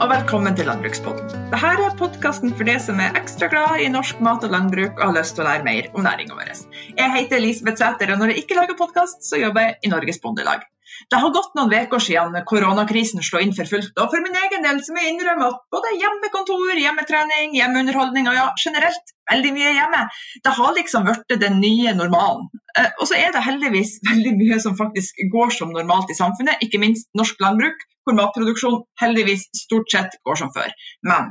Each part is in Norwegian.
og velkommen til Landbrukspodden. Dette er podkasten for deg som er ekstra glad i norsk mat og landbruk og har lyst til å lære mer om næringa vår. Jeg heter Elisabeth Sæter, og når jeg ikke lager podkast, så jobber jeg i Norges Bondelag. Det har gått noen uker siden koronakrisen slo inn for fullt, og for min egen del så må jeg innrømme at både hjemmekontor, hjemmetrening, hjemmeunderholdning og ja, generelt veldig mye hjemme, det har liksom blitt den nye normalen. Eh, og så er det heldigvis veldig mye som faktisk går som normalt i samfunnet, ikke minst norsk landbruk, hvor matproduksjon heldigvis stort sett går som før. Men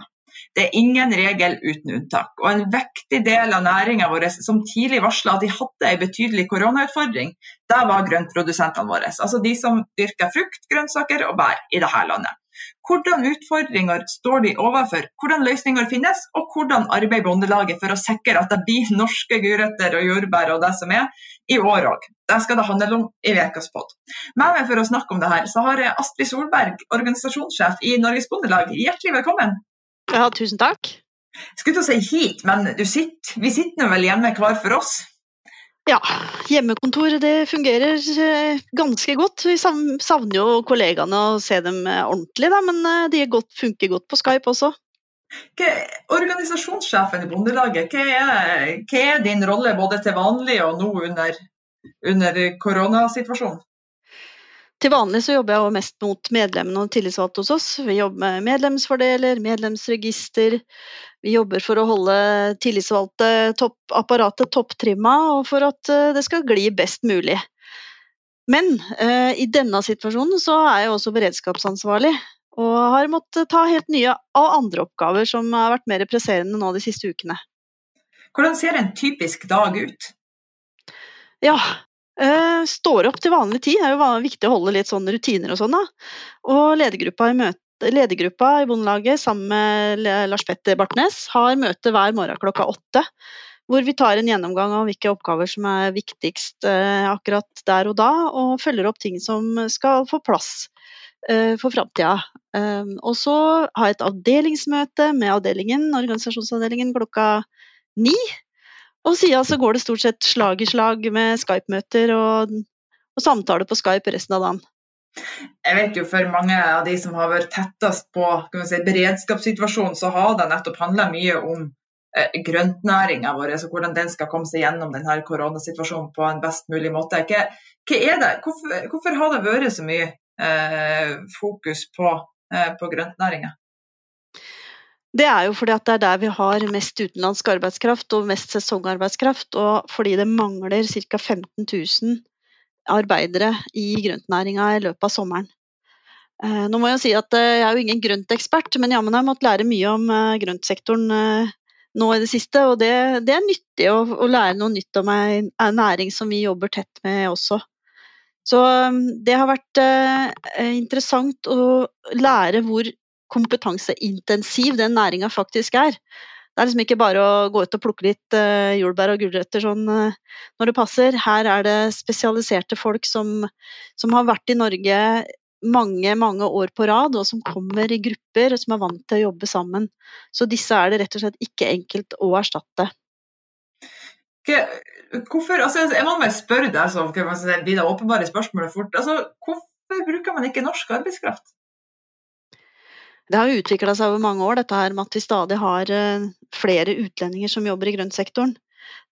det er ingen regel uten unntak. Og en viktig del av næringa vår som tidlig varsla at de hadde en betydelig koronautfordring, det var grøntprodusentene våre. Altså de som dyrker frukt, grønnsaker og bær i dette landet. Hvordan utfordringer står de overfor, hvordan løsninger finnes, og hvordan arbeider Bondelaget for å sikre at det blir norske gulrøtter og jordbær og det som er, i år òg. Det skal det handle om i ukas pod. Med meg for å snakke om det her, så har jeg Astrid Solberg, organisasjonssjef i Norges Bondelag. Hjertelig velkommen. Ja, tusen takk. Jeg skulle til å si hit, men sitter, vi sitter nå vel hjemme hver for oss? Ja, hjemmekontor det fungerer eh, ganske godt. Vi savner jo kollegaene og se dem eh, ordentlig, da, men eh, de godt, funker godt på Skype også. Hva, organisasjonssjefen i Bondelaget, hva er, hva er, din rolle både til vanlig og nå under, under koronasituasjonen? Til vanlig så jobber jeg mest mot medlemmene og tillitsvalgte hos oss. Vi jobber med medlemsfordeler, medlemsregister. Vi jobber for å holde tillitsvalgte topp, apparatet topptrimma, og for at eh, det skal gli best mulig. Men eh, i denne situasjonen så er jeg også beredskapsansvarlig, og har måttet ta helt nye og andre oppgaver som har vært mer presserende nå de siste ukene. Hvordan ser en typisk dag ut? Ja, står opp til vanlig tid, det er jo viktig å holde litt sånne rutiner og sånn. da. Og ledergruppa i, møte, ledergruppa i Bondelaget sammen med Lars Petter Bartnes har møte hver morgen klokka åtte. Hvor vi tar en gjennomgang av hvilke oppgaver som er viktigst uh, akkurat der og da, og følger opp ting som skal få plass uh, for framtida. og så ha et avdelingsmøte med avdelingen, organisasjonsavdelingen klokka ni. Og siden så går det stort sett slag i slag med Skype-møter og, og samtaler på Skype resten av dagen. Jeg vet jo For mange av de som har vært tettest på si, beredskapssituasjonen, så har det nettopp handla mye om eh, grøntnæringa vår, altså hvordan den skal komme seg gjennom denne koronasituasjonen på en best mulig måte. Hva, hva er det? Hvorfor, hvorfor, har det vært så mye eh, fokus på, eh, på grøntnæringa? Det er jo fordi det er der vi har mest utenlandsk arbeidskraft og mest sesongarbeidskraft, og fordi det mangler ca. 15 000 arbeidere i grøntnæringa i løpet av sommeren. Eh, nå må Jeg si at eh, jeg er jo ingen grøntekspert, men jammen har jeg måttet lære mye om eh, grøntsektoren nå i det siste. Og det, det er nyttig å, å, lære noe nytt om en næring som vi jobber tett med også. Så det har vært interessant å lære hvor kompetanseintensiv den næringa faktisk er. Det er liksom ikke bare å gå ut og plukke litt uh, jordbær og gulrøtter sånn uh, når det passer. Her er det spesialiserte folk som, som, har vært i Norge mange, mange år på rad, og som kommer i grupper og som er vant til å jobbe sammen. Så disse er det rett og slett ikke enkelt å erstatte. Hvorfor, altså, jeg må bare spørre deg, så blir det åpenbare spørsmålet fort. Altså, hvorfor bruker man ikke norsk arbeidskraft? Det har jo utvikla seg over mange år, dette her med at vi stadig har eh, flere utlendinger som jobber i grøntsektoren.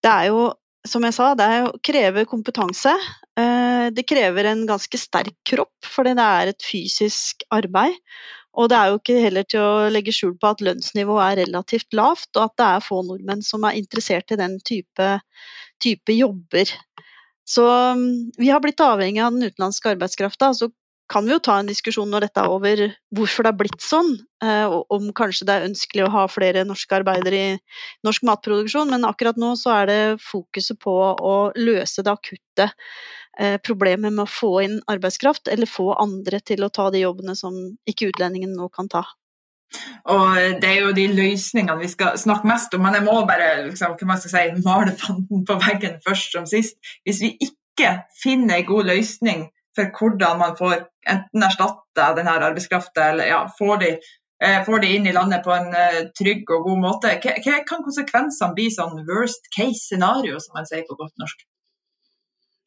Det er jo, som jeg sa, det jo, krever kompetanse. Eh, det krever en ganske sterk kropp, fordi det er et fysisk arbeid. Og det er jo ikke heller til å legge skjul på at lønnsnivået er relativt lavt, og at det er få nordmenn som er interessert i den type, type jobber. Så mm, vi har blitt avhengig av den utenlandske arbeidskrafta. Altså kan vi jo ta en diskusjon når dette er over, hvorfor det har blitt sånn. Eh, og om kanskje det er ønskelig å ha flere norske arbeidere i norsk matproduksjon. Men akkurat nå så er det fokuset på å løse det akutte eh, problemet med å få inn arbeidskraft, eller få andre til å ta de jobbene som ikke utlendingen nå kan ta. Og Det er jo de løsningene vi skal snakke mest om, men jeg må bare liksom, hva skal jeg si, male fanden på veggen først som sist. Hvis vi ikke finner en god løsning for hvordan man får enten erstatte denne arbeidskrafta eller ja, får de, eh, får de, inn i landet på en eh, trygg og god måte. Hva, hva kan konsekvensene bli sånn worst case scenario, som man sier på godt norsk?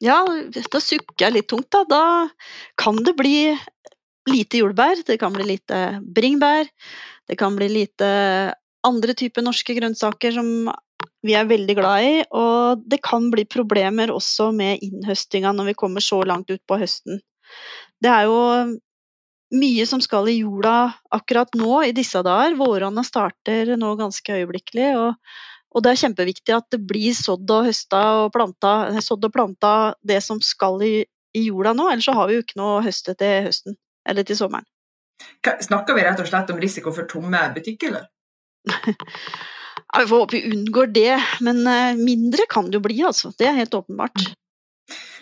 Ja, da sukker jeg litt tungt, da. Da kan det bli lite jordbær, det kan bli lite bringebær, det kan bli lite andre typer norske grønnsaker som vi er veldig glad i. Og det kan bli problemer også med innhøstinga når vi kommer så langt ut på høsten. Det er jo mye som skal i jorda akkurat nå i disse dager. Våronna starter nå ganske øyeblikkelig. Og, og, det er kjempeviktig at det blir sådd og høsta og planta, sådd og planta det som skal i, i jorda nå, ellers så har vi jo ikke noe høste til høsten eller til sommeren. Snakker vi rett og slett om risiko for tomme butikker, eller? vi får håpe vi unngår det, men eh, mindre kan det jo bli, altså. Det er helt åpenbart.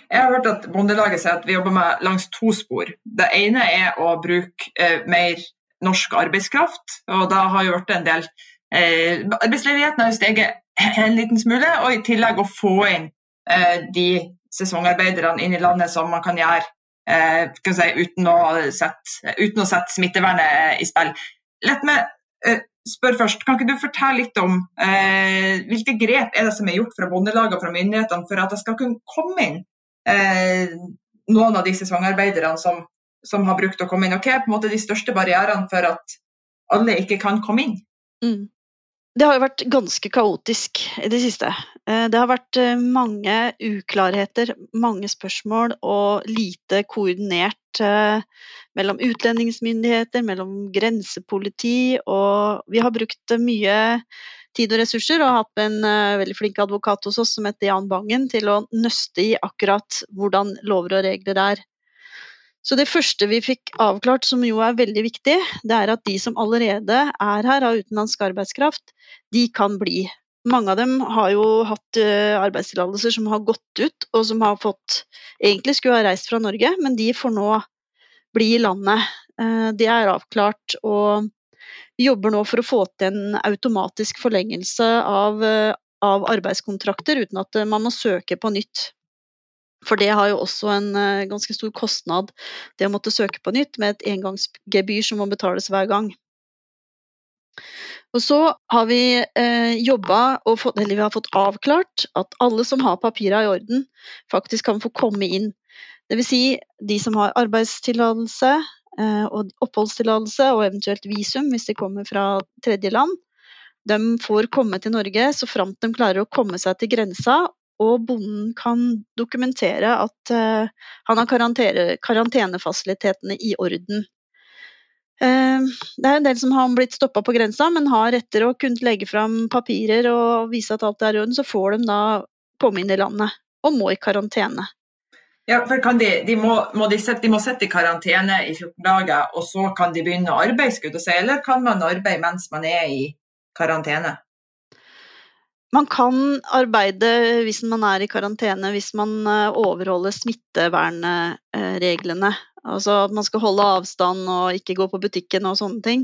Jeg har hørt at Bondelaget sier at vi jobber med langs to spor. Det ene er å bruke eh, mer norsk arbeidskraft, og da har jo blitt en del eh, Arbeidsledigheten har steget en liten smule, og i tillegg å få inn eh, de sesongarbeiderne inn i landet som man kan gjøre eh, kan si, uten, å sette, uten, å sette, smittevernet i spill. Lett med eh, spør først, Kan ikke du fortelle litt om eh, hvilke grep er det som er gjort fra Bondelaget og fra myndighetene for at det skal kunne komme inn eh, noen av disse svangarbeiderne som, som, har brukt å komme inn. Og hva er på en måte de største barrierene for at alle ikke kan komme inn? Mm. Det har jo vært ganske kaotisk i det siste. Eh, det har vært eh, mange uklarheter, mange spørsmål og lite koordinert eh, mellom utlendingsmyndigheter, mellom grensepoliti, og vi har brukt mye tid og ressurser, og hatt en veldig flink advokat hos oss som heter Jan Bangen, til å nøste i akkurat hvordan lover og regler er. Så det første vi fikk avklart, som jo er veldig viktig, det er at de som allerede er her av utenlandsk arbeidskraft, de kan bli. Mange av dem har jo hatt uh, arbeidstillatelser som har gått ut, og som har fått Egentlig skulle ha reist fra Norge, men de får nå bli i landet. Uh, det er avklart. og vi jobber nå for å få til en automatisk forlengelse av, eh, av arbeidskontrakter uten at eh, man må søke på nytt. For det har jo også en eh, ganske stor kostnad, det å måtte søke på nytt med et engangsgebyr som må betales hver gang. Og så har vi eh, jobba og fått, eller vi har fått avklart at alle som har papirene i orden, faktisk kan få komme inn. Dvs. Si de som har arbeidstillatelse, Eh, og oppholdstillatelse og eventuelt visum hvis de kommer fra tredjeland. De får komme til Norge så framt de klarer å komme seg til grensa, og bonden kan dokumentere at uh, han har karantenefasilitetene i orden. Uh, det er en del som har blitt stoppa på grensa, men har etter å kunne legge fram papirer og vise at alt er i orden, så får de da komme inn i landet og må i karantene. Ja, for de, de, må, må de, sette, de, må, sette, i karantene i 14 dager, og så kan de begynne å arbeide, skulle du si, eller kan man arbeide mens man er i karantene? Man kan arbeide hvis man er i karantene, hvis man eh, overholder smittevernreglene. Altså at man skal holde avstand og ikke gå på butikken og sånne ting.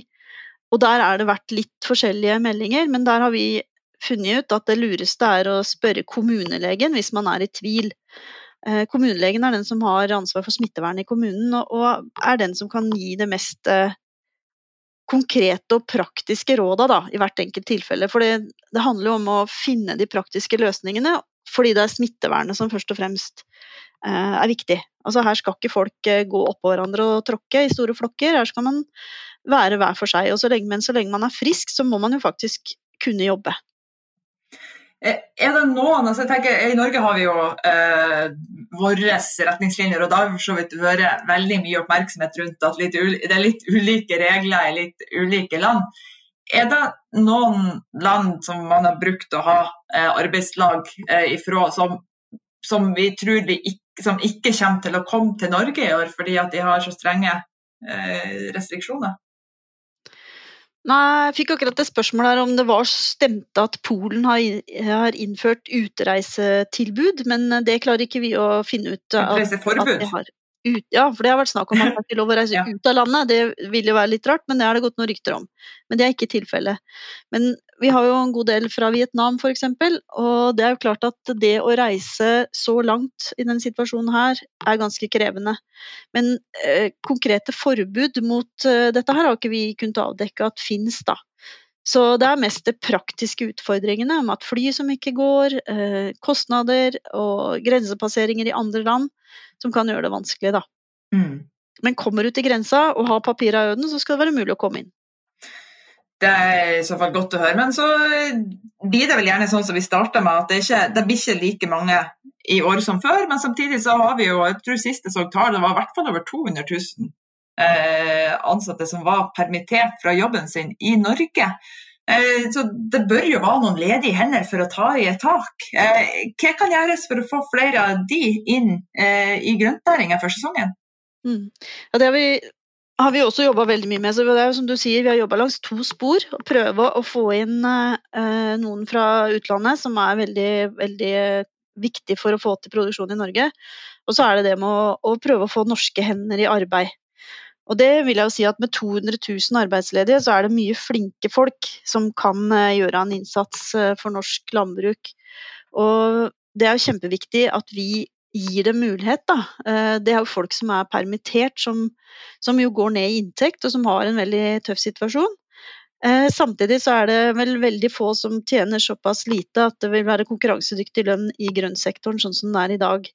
Og der er det vært litt forskjellige meldinger, men der har vi funnet ut at det lureste er å spørre kommunelegen hvis man er i tvil. Eh, kommunelegen er den som har ansvar for smittevernet i kommunen, og er den som kan gi det mest eh, konkrete og praktiske råda da, i hvert enkelt tilfelle. For det, handler jo om å finne de praktiske løsningene, fordi det er smittevernet som først og fremst eh, er viktig. Altså Her skal ikke folk eh, gå oppå hverandre og tråkke i store flokker, her skal man være hver for seg. Og så lenge, men så lenge man er frisk, så må man jo faktisk kunne jobbe. Eh, er det noen altså jeg tenker, I Norge har vi jo eh, våre retningslinjer, og da har vi for så vidt vært veldig mye oppmerksomhet rundt at det er litt ulike regler i litt ulike land. Er det noen land som man har brukt å ha eh, arbeidslag eh, ifra, som, som, vi tror vi ikke, som ikke kommer til å komme til Norge i år fordi at de har så strenge eh, restriksjoner? Nei, jeg fikk akkurat et spørsmål her om det var stemte at Polen har, innført utreisetilbud, men det klarer ikke vi å finne ut. Utreiseforbud? Ut, ja, for det har vært snakk om at man er ikke lov å reise ja. ut av landet. Det vil jo være litt rart, men det har det gått noen rykter om. Men det er ikke tilfellet. Men vi har jo en god del fra Vietnam f.eks., og det er jo klart at det å reise så langt i denne situasjonen her er ganske krevende. Men eh, konkrete forbud mot eh, dette her har ikke vi kunnet avdekke at fins, da. Så det er mest de praktiske utfordringene om at fly som ikke går, eh, kostnader og grensepasseringer i andre land som kan gjøre det vanskelig, da. Mm. Men kommer du til grensa og har papirer i orden, så skal det være mulig å komme inn. Det er i så fall godt å høre. Men så blir det vel gjerne sånn som vi starta med, at det, ikke, det blir ikke like mange i år som før. Men samtidig så har vi jo, jeg tror sist jeg så tall, det var i hvert fall over 200 000 eh, ansatte som var permittert fra jobben sin i Norge. Eh, så det bør jo være noen ledige hender for å ta i et tak. Eh, hva kan gjøres for å få flere av de inn eh, i grøntnæringa for sesongen? Mm. Ja, det har vi har vi også jobba veldig mye med. Så det er jo som du sier, vi har jobba langs to spor. og Prøve å få inn eh, noen fra utlandet, som er veldig, veldig viktig for å få til produksjon i Norge. Og så er det det med å, å, prøve å få norske hender i arbeid. Og det vil jeg jo si at med 200 000 arbeidsledige, så er det mye flinke folk som kan eh, gjøre en innsats eh, for norsk landbruk. Og det er jo kjempeviktig at vi gir dem mulighet. Da. Eh, det er jo folk som er permittert, som, som, jo går ned i inntekt, og som har en veldig tøff situasjon. Samtidig så er det vel veldig få som tjener såpass lite at det vil være konkurransedyktig lønn i grønnsektoren sånn som den er i dag.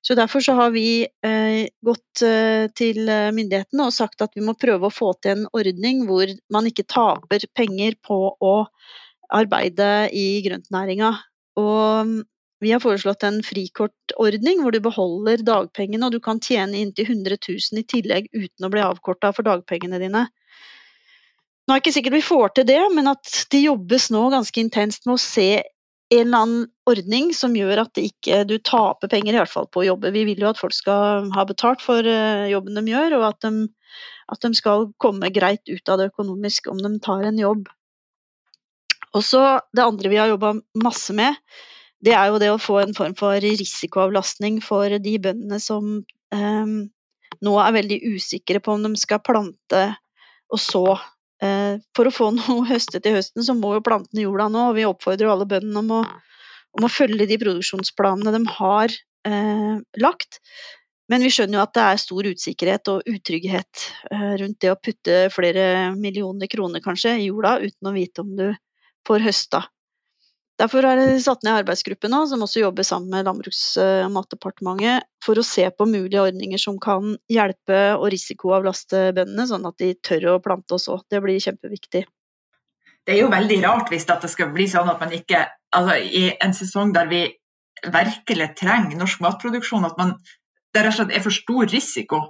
Så Derfor så har vi eh, gått eh, til myndighetene og sagt at vi må prøve å få til en ordning hvor man ikke taper penger på å arbeide i grøntnæringa. Og vi har foreslått en frikortordning hvor du beholder dagpengene, og du kan tjene inntil 100 000 i tillegg uten å bli avkorta for dagpengene dine. Nå er det ikke sikkert vi får til det, men at det jobbes nå ganske intenst med å se en eller annen ordning som gjør at ikke, du taper penger, i hvert fall på å jobbe. Vi vil jo at folk skal ha betalt for eh, jobben de gjør, og at de, at de skal komme greit ut av det økonomisk om de tar en jobb. Og så Det andre vi har jobba masse med, det er jo det å få en form for risikoavlastning for de bøndene som eh, nå er veldig usikre på om de skal plante og så. Eh, for å få noe høstet til høsten, så må jo plantene jorda nå, og vi oppfordrer jo alle bøndene om å, om å følge de produksjonsplanene de har eh, lagt. Men vi skjønner jo at det er stor usikkerhet og utrygghet eh, rundt det å putte flere millioner kroner kanskje i jorda uten å vite om du får høsta. Derfor er det satt ned arbeidsgruppe nå, som også jobber sammen med Landbruks- og matdepartementet, for å se på mulige ordninger som kan hjelpe og risikoavlaste bøndene, sånn at de tør å plante og så. Det blir kjempeviktig. Det er jo veldig rart hvis det skal bli sånn at man ikke altså I en sesong der vi virkelig trenger norsk matproduksjon, at man, det rett og slett er for stor risiko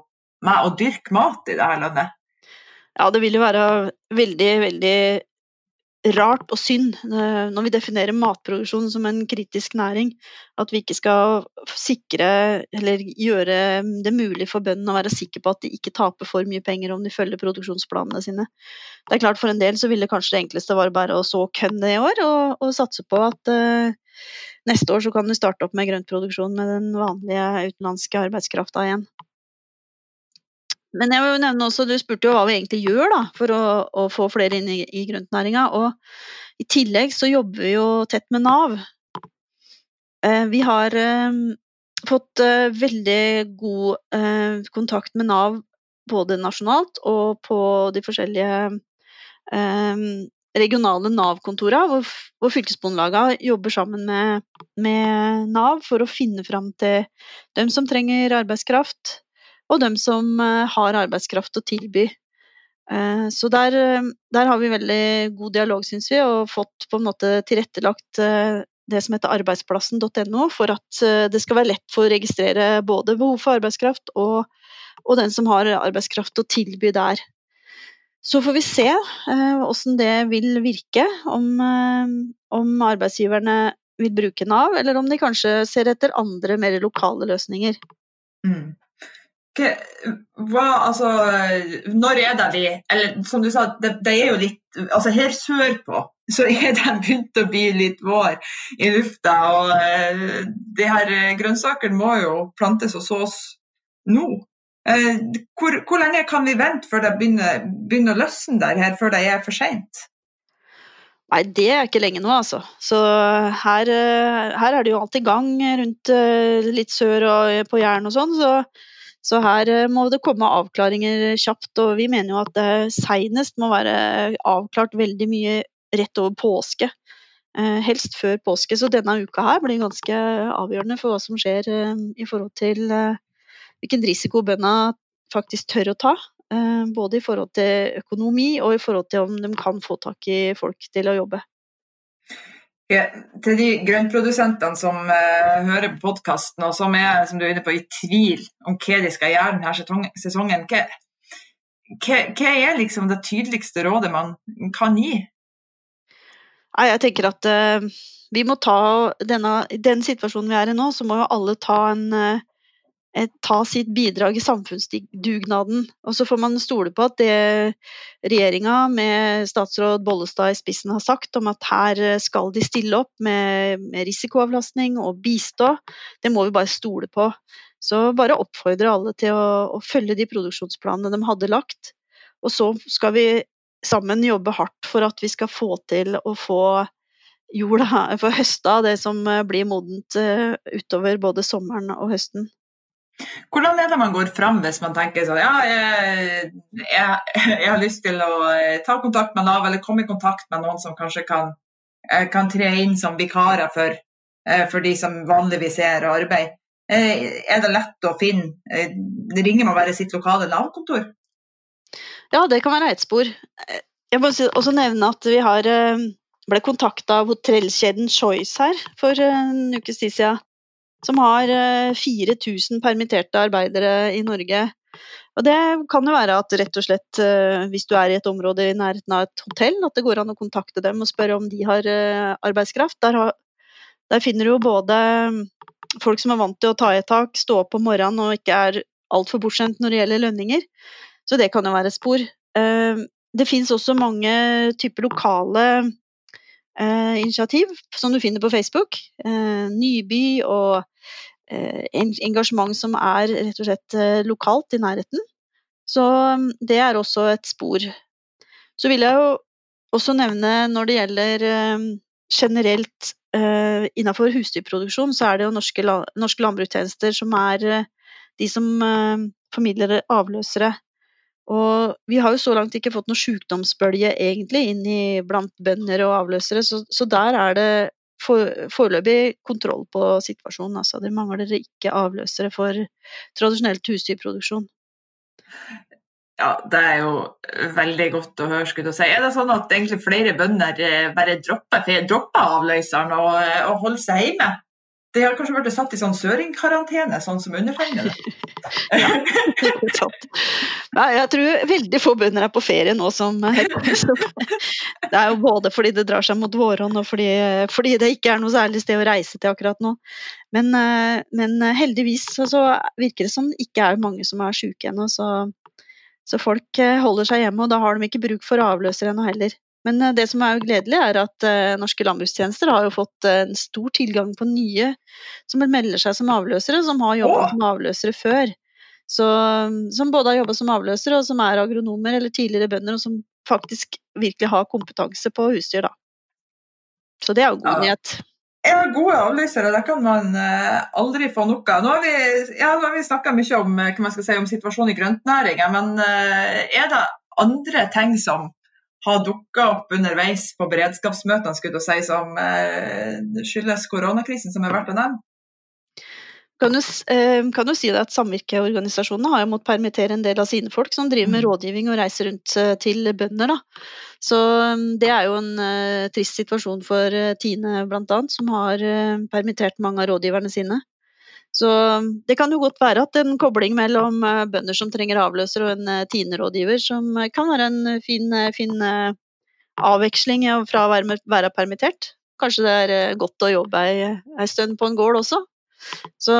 med å dyrke mat i dette landet? Ja, det vil jo være veldig, veldig rart og synd eh, når vi definerer matproduksjon som en kritisk næring, at vi ikke skal sikre eller gjøre det mulig for bøndene å være sikre på at de ikke taper for mye penger om de følger produksjonsplanene sine. Det er klart For en del så ville kanskje det enkleste være bare å så kønn det i år, og, og, satse på at uh, neste år så kan du starte opp med grøntproduksjon med den vanlige utenlandske arbeidskrafta igjen. Men jeg vil jo nevne også, du spurte jo hva vi egentlig gjør da, for å, å få flere inn i, i grøntnæringa. Og i tillegg så jobber vi jo tett med Nav. Eh, vi har eh, fått eh, veldig god eh, kontakt med Nav både nasjonalt og på de forskjellige eh, regionale Nav-kontorene, hvor, hvor fylkesbondelagene jobber sammen med, med, Nav for å finne fram til dem som trenger arbeidskraft, og dem som eh, har arbeidskraft å tilby. Eh, så der, eh, der har vi veldig god dialog, syns vi, og fått på en måte tilrettelagt det som heter arbeidsplassen.no, for at det skal være lett for å registrere både behov for arbeidskraft og, og den som har arbeidskraft å tilby der. Så får vi se hvordan det vil virke, om, om, arbeidsgiverne vil bruke Nav, eller om de kanskje ser etter andre, mer lokale løsninger. Mm hva, altså, når er det vi Eller som du sa, det, det, er jo litt altså Her sørpå så er det begynt å bli litt vår i lufta. Og uh, de her grønnsakene må jo plantes og sås nå. Uh, hvor, hvor, lenge kan vi vente før det begynner, begynner å løsne der her, før det er for seint? Nei, det er ikke lenge nå, altså. Så her, eh, her er det jo alt i gang rundt litt sør og på Jæren og sånn. så så her eh, må det komme avklaringer kjapt, og vi mener jo at det seinest må være avklart veldig mye rett over påske. Eh, helst før påske. Så denne uka her blir ganske avgjørende for hva som skjer eh, i forhold til hvilken risiko bøndene faktisk tør å ta. Både i forhold til økonomi og i forhold til om de kan få tak i folk til å jobbe. Ja, til de grøntprodusentene som uh, hører på podkasten og som er som du er inne på, i tvil om hva de skal gjøre denne sesongen, hva, hva, hva er liksom det tydeligste rådet man kan gi? Nei, jeg tenker at uh, vi må ta denne, den situasjonen vi er i nå, så må jo alle ta en uh, ta sitt bidrag i samfunnsdugnaden. Og så får man stole på at det regjeringa med statsråd Bollestad i spissen har sagt om at her skal de stille opp med, risikoavlastning og bistå, det må vi bare stole på. Så bare oppfordre alle til å, å følge de produksjonsplanene de hadde lagt. Og så skal vi sammen jobbe hardt for at vi skal få til å få jorda, få høsta det som blir modent eh, utover både sommeren og høsten. Hvordan er det man går fram hvis man tenker sånn ja, jeg, jeg, har lyst til å eh, ta kontakt med Nav eller komme i kontakt med noen som kanskje kan, eh, kan tre inn som vikarer for, eh, for de som vanligvis er i arbeid. Er det lett å finne? Ringer man bare sitt lokale Nav-kontor? Ja, det kan være et spor. Jeg må også nevne at vi har ble kontakta av hotellkjeden Choice her for en ukes tid siden som har 4000 eh, permitterte arbeidere i Norge. Og det kan jo være at rett og slett eh, hvis du er i et område i nærheten av et hotell, at det går an å kontakte dem og spørre om de har eh, arbeidskraft. Der, har, der finner du jo både folk som er vant til å ta i et tak, stå opp om morgenen og ikke er altfor bortskjemt når det gjelder lønninger. Så det kan jo være spor. Det finnes også mange typer lokale initiativ som du finner på Facebook. Eh, Nyby og eh, engasjement som er rett og slett eh, lokalt i nærheten. Så mm, det er også et spor. Så vil jeg jo også nevne når det gjelder eh, generelt eh, innenfor husdyrproduksjon, så er det jo norske, norske landbrukstjenester som er de som formidler avløsere og vi har jo så langt ikke fått noe sykdomsbølge egentlig inn i blant bønder og avløsere, så, så der er det for, foreløpig kontroll på situasjonen. Altså. Det mangler ikke avløsere for tradisjonelt husdyrproduksjon. Ja, det er jo veldig godt å høre, skulle du si. Er det sånn at egentlig flere bønder eh, bare dropper, dropper avløseren og, og holder seg hjemme? De har kanskje blitt satt i sånn søringkarantene, sånn som undertegnede? ja, sant. Nei, jeg tror veldig få bønder er på ferie nå som Det er jo både fordi det drar seg mot våronn og fordi, fordi, det ikke er noe særlig sted å reise til akkurat nå. Men, eh, men heldigvis så, så, virker det som det ikke er mange som er syke ennå. Så, så folk eh, holder seg hjemme, og da har de ikke bruk for avløser ennå heller. Men eh, det som er gledelig, er at norske landbrukstjenester har jo fått en stor tilgang på nye som melder seg som avløsere, som har jobba som avløsere før. Så, som både har jobba som avløsere, og som er agronomer eller tidligere bønder, og som faktisk virkelig har kompetanse på husdyr. Da. Så det er jo god ja. nyhet. Ja, gode avløsere, det kan man aldri få nok av. Nå har vi, ja, vi snakka mye om, si, om, situasjonen i grøntnæringa, men er det andre ting som har dukka opp underveis på beredskapsmøtene si, som eh, skyldes koronakrisen, som er verdt å nevne? Kan du, eh, kan jo si at Samvirkeorganisasjonene har jo måttet permittere en del av sine folk som driver med mm. rådgivning og reiser rundt eh, til bønder. Da. Så mm, det er jo en uh, trist situasjon for Tine bl.a., som har uh, permittert mange av rådgiverne sine. Så det kan jo godt være at en kobling mellom bønder som trenger avløser og en TINE-rådgiver, som kan være en fin, fin avveksling fra å være, være, permittert. Kanskje det er godt å jobbe ei stund på en gård også. Så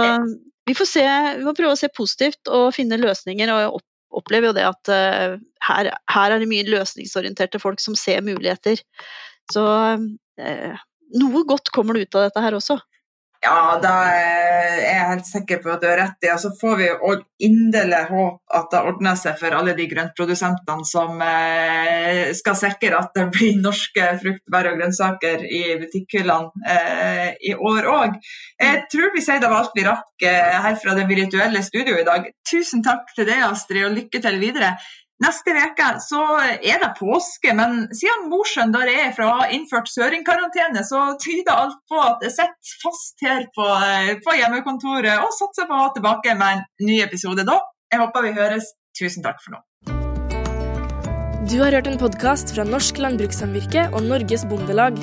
vi får se, vi må prøve å se positivt og finne løsninger. og jeg opplever jo det at uh, her, her, er det mye løsningsorienterte folk som ser muligheter. Så uh, noe godt kommer det ut av dette her også. Ja, da er jeg helt sikker på at du har rett i. Og så får vi òg inderlig håp at det ordner seg for alle de grøntprodusentene som eh, skal sikre at det blir norske frukt, bær og grønnsaker i butikkhyllene eh, i år òg. Jeg tror vi sier det var alt vi rakk eh, her fra det virtuelle studioet i dag. Tusen takk til deg, Astrid, og lykke til videre. Neste uke så er det påske, men siden Mosjøen der er fra innført søringkarantene, så tyder alt på at jeg sitter fast her på, på hjemmekontoret og satser på å ha tilbake med en ny episode da. Jeg håper vi høres Tusen takk for nå. Du har hørt en podkast fra Norsk Landbrukssamvirke og Norges Bondelag.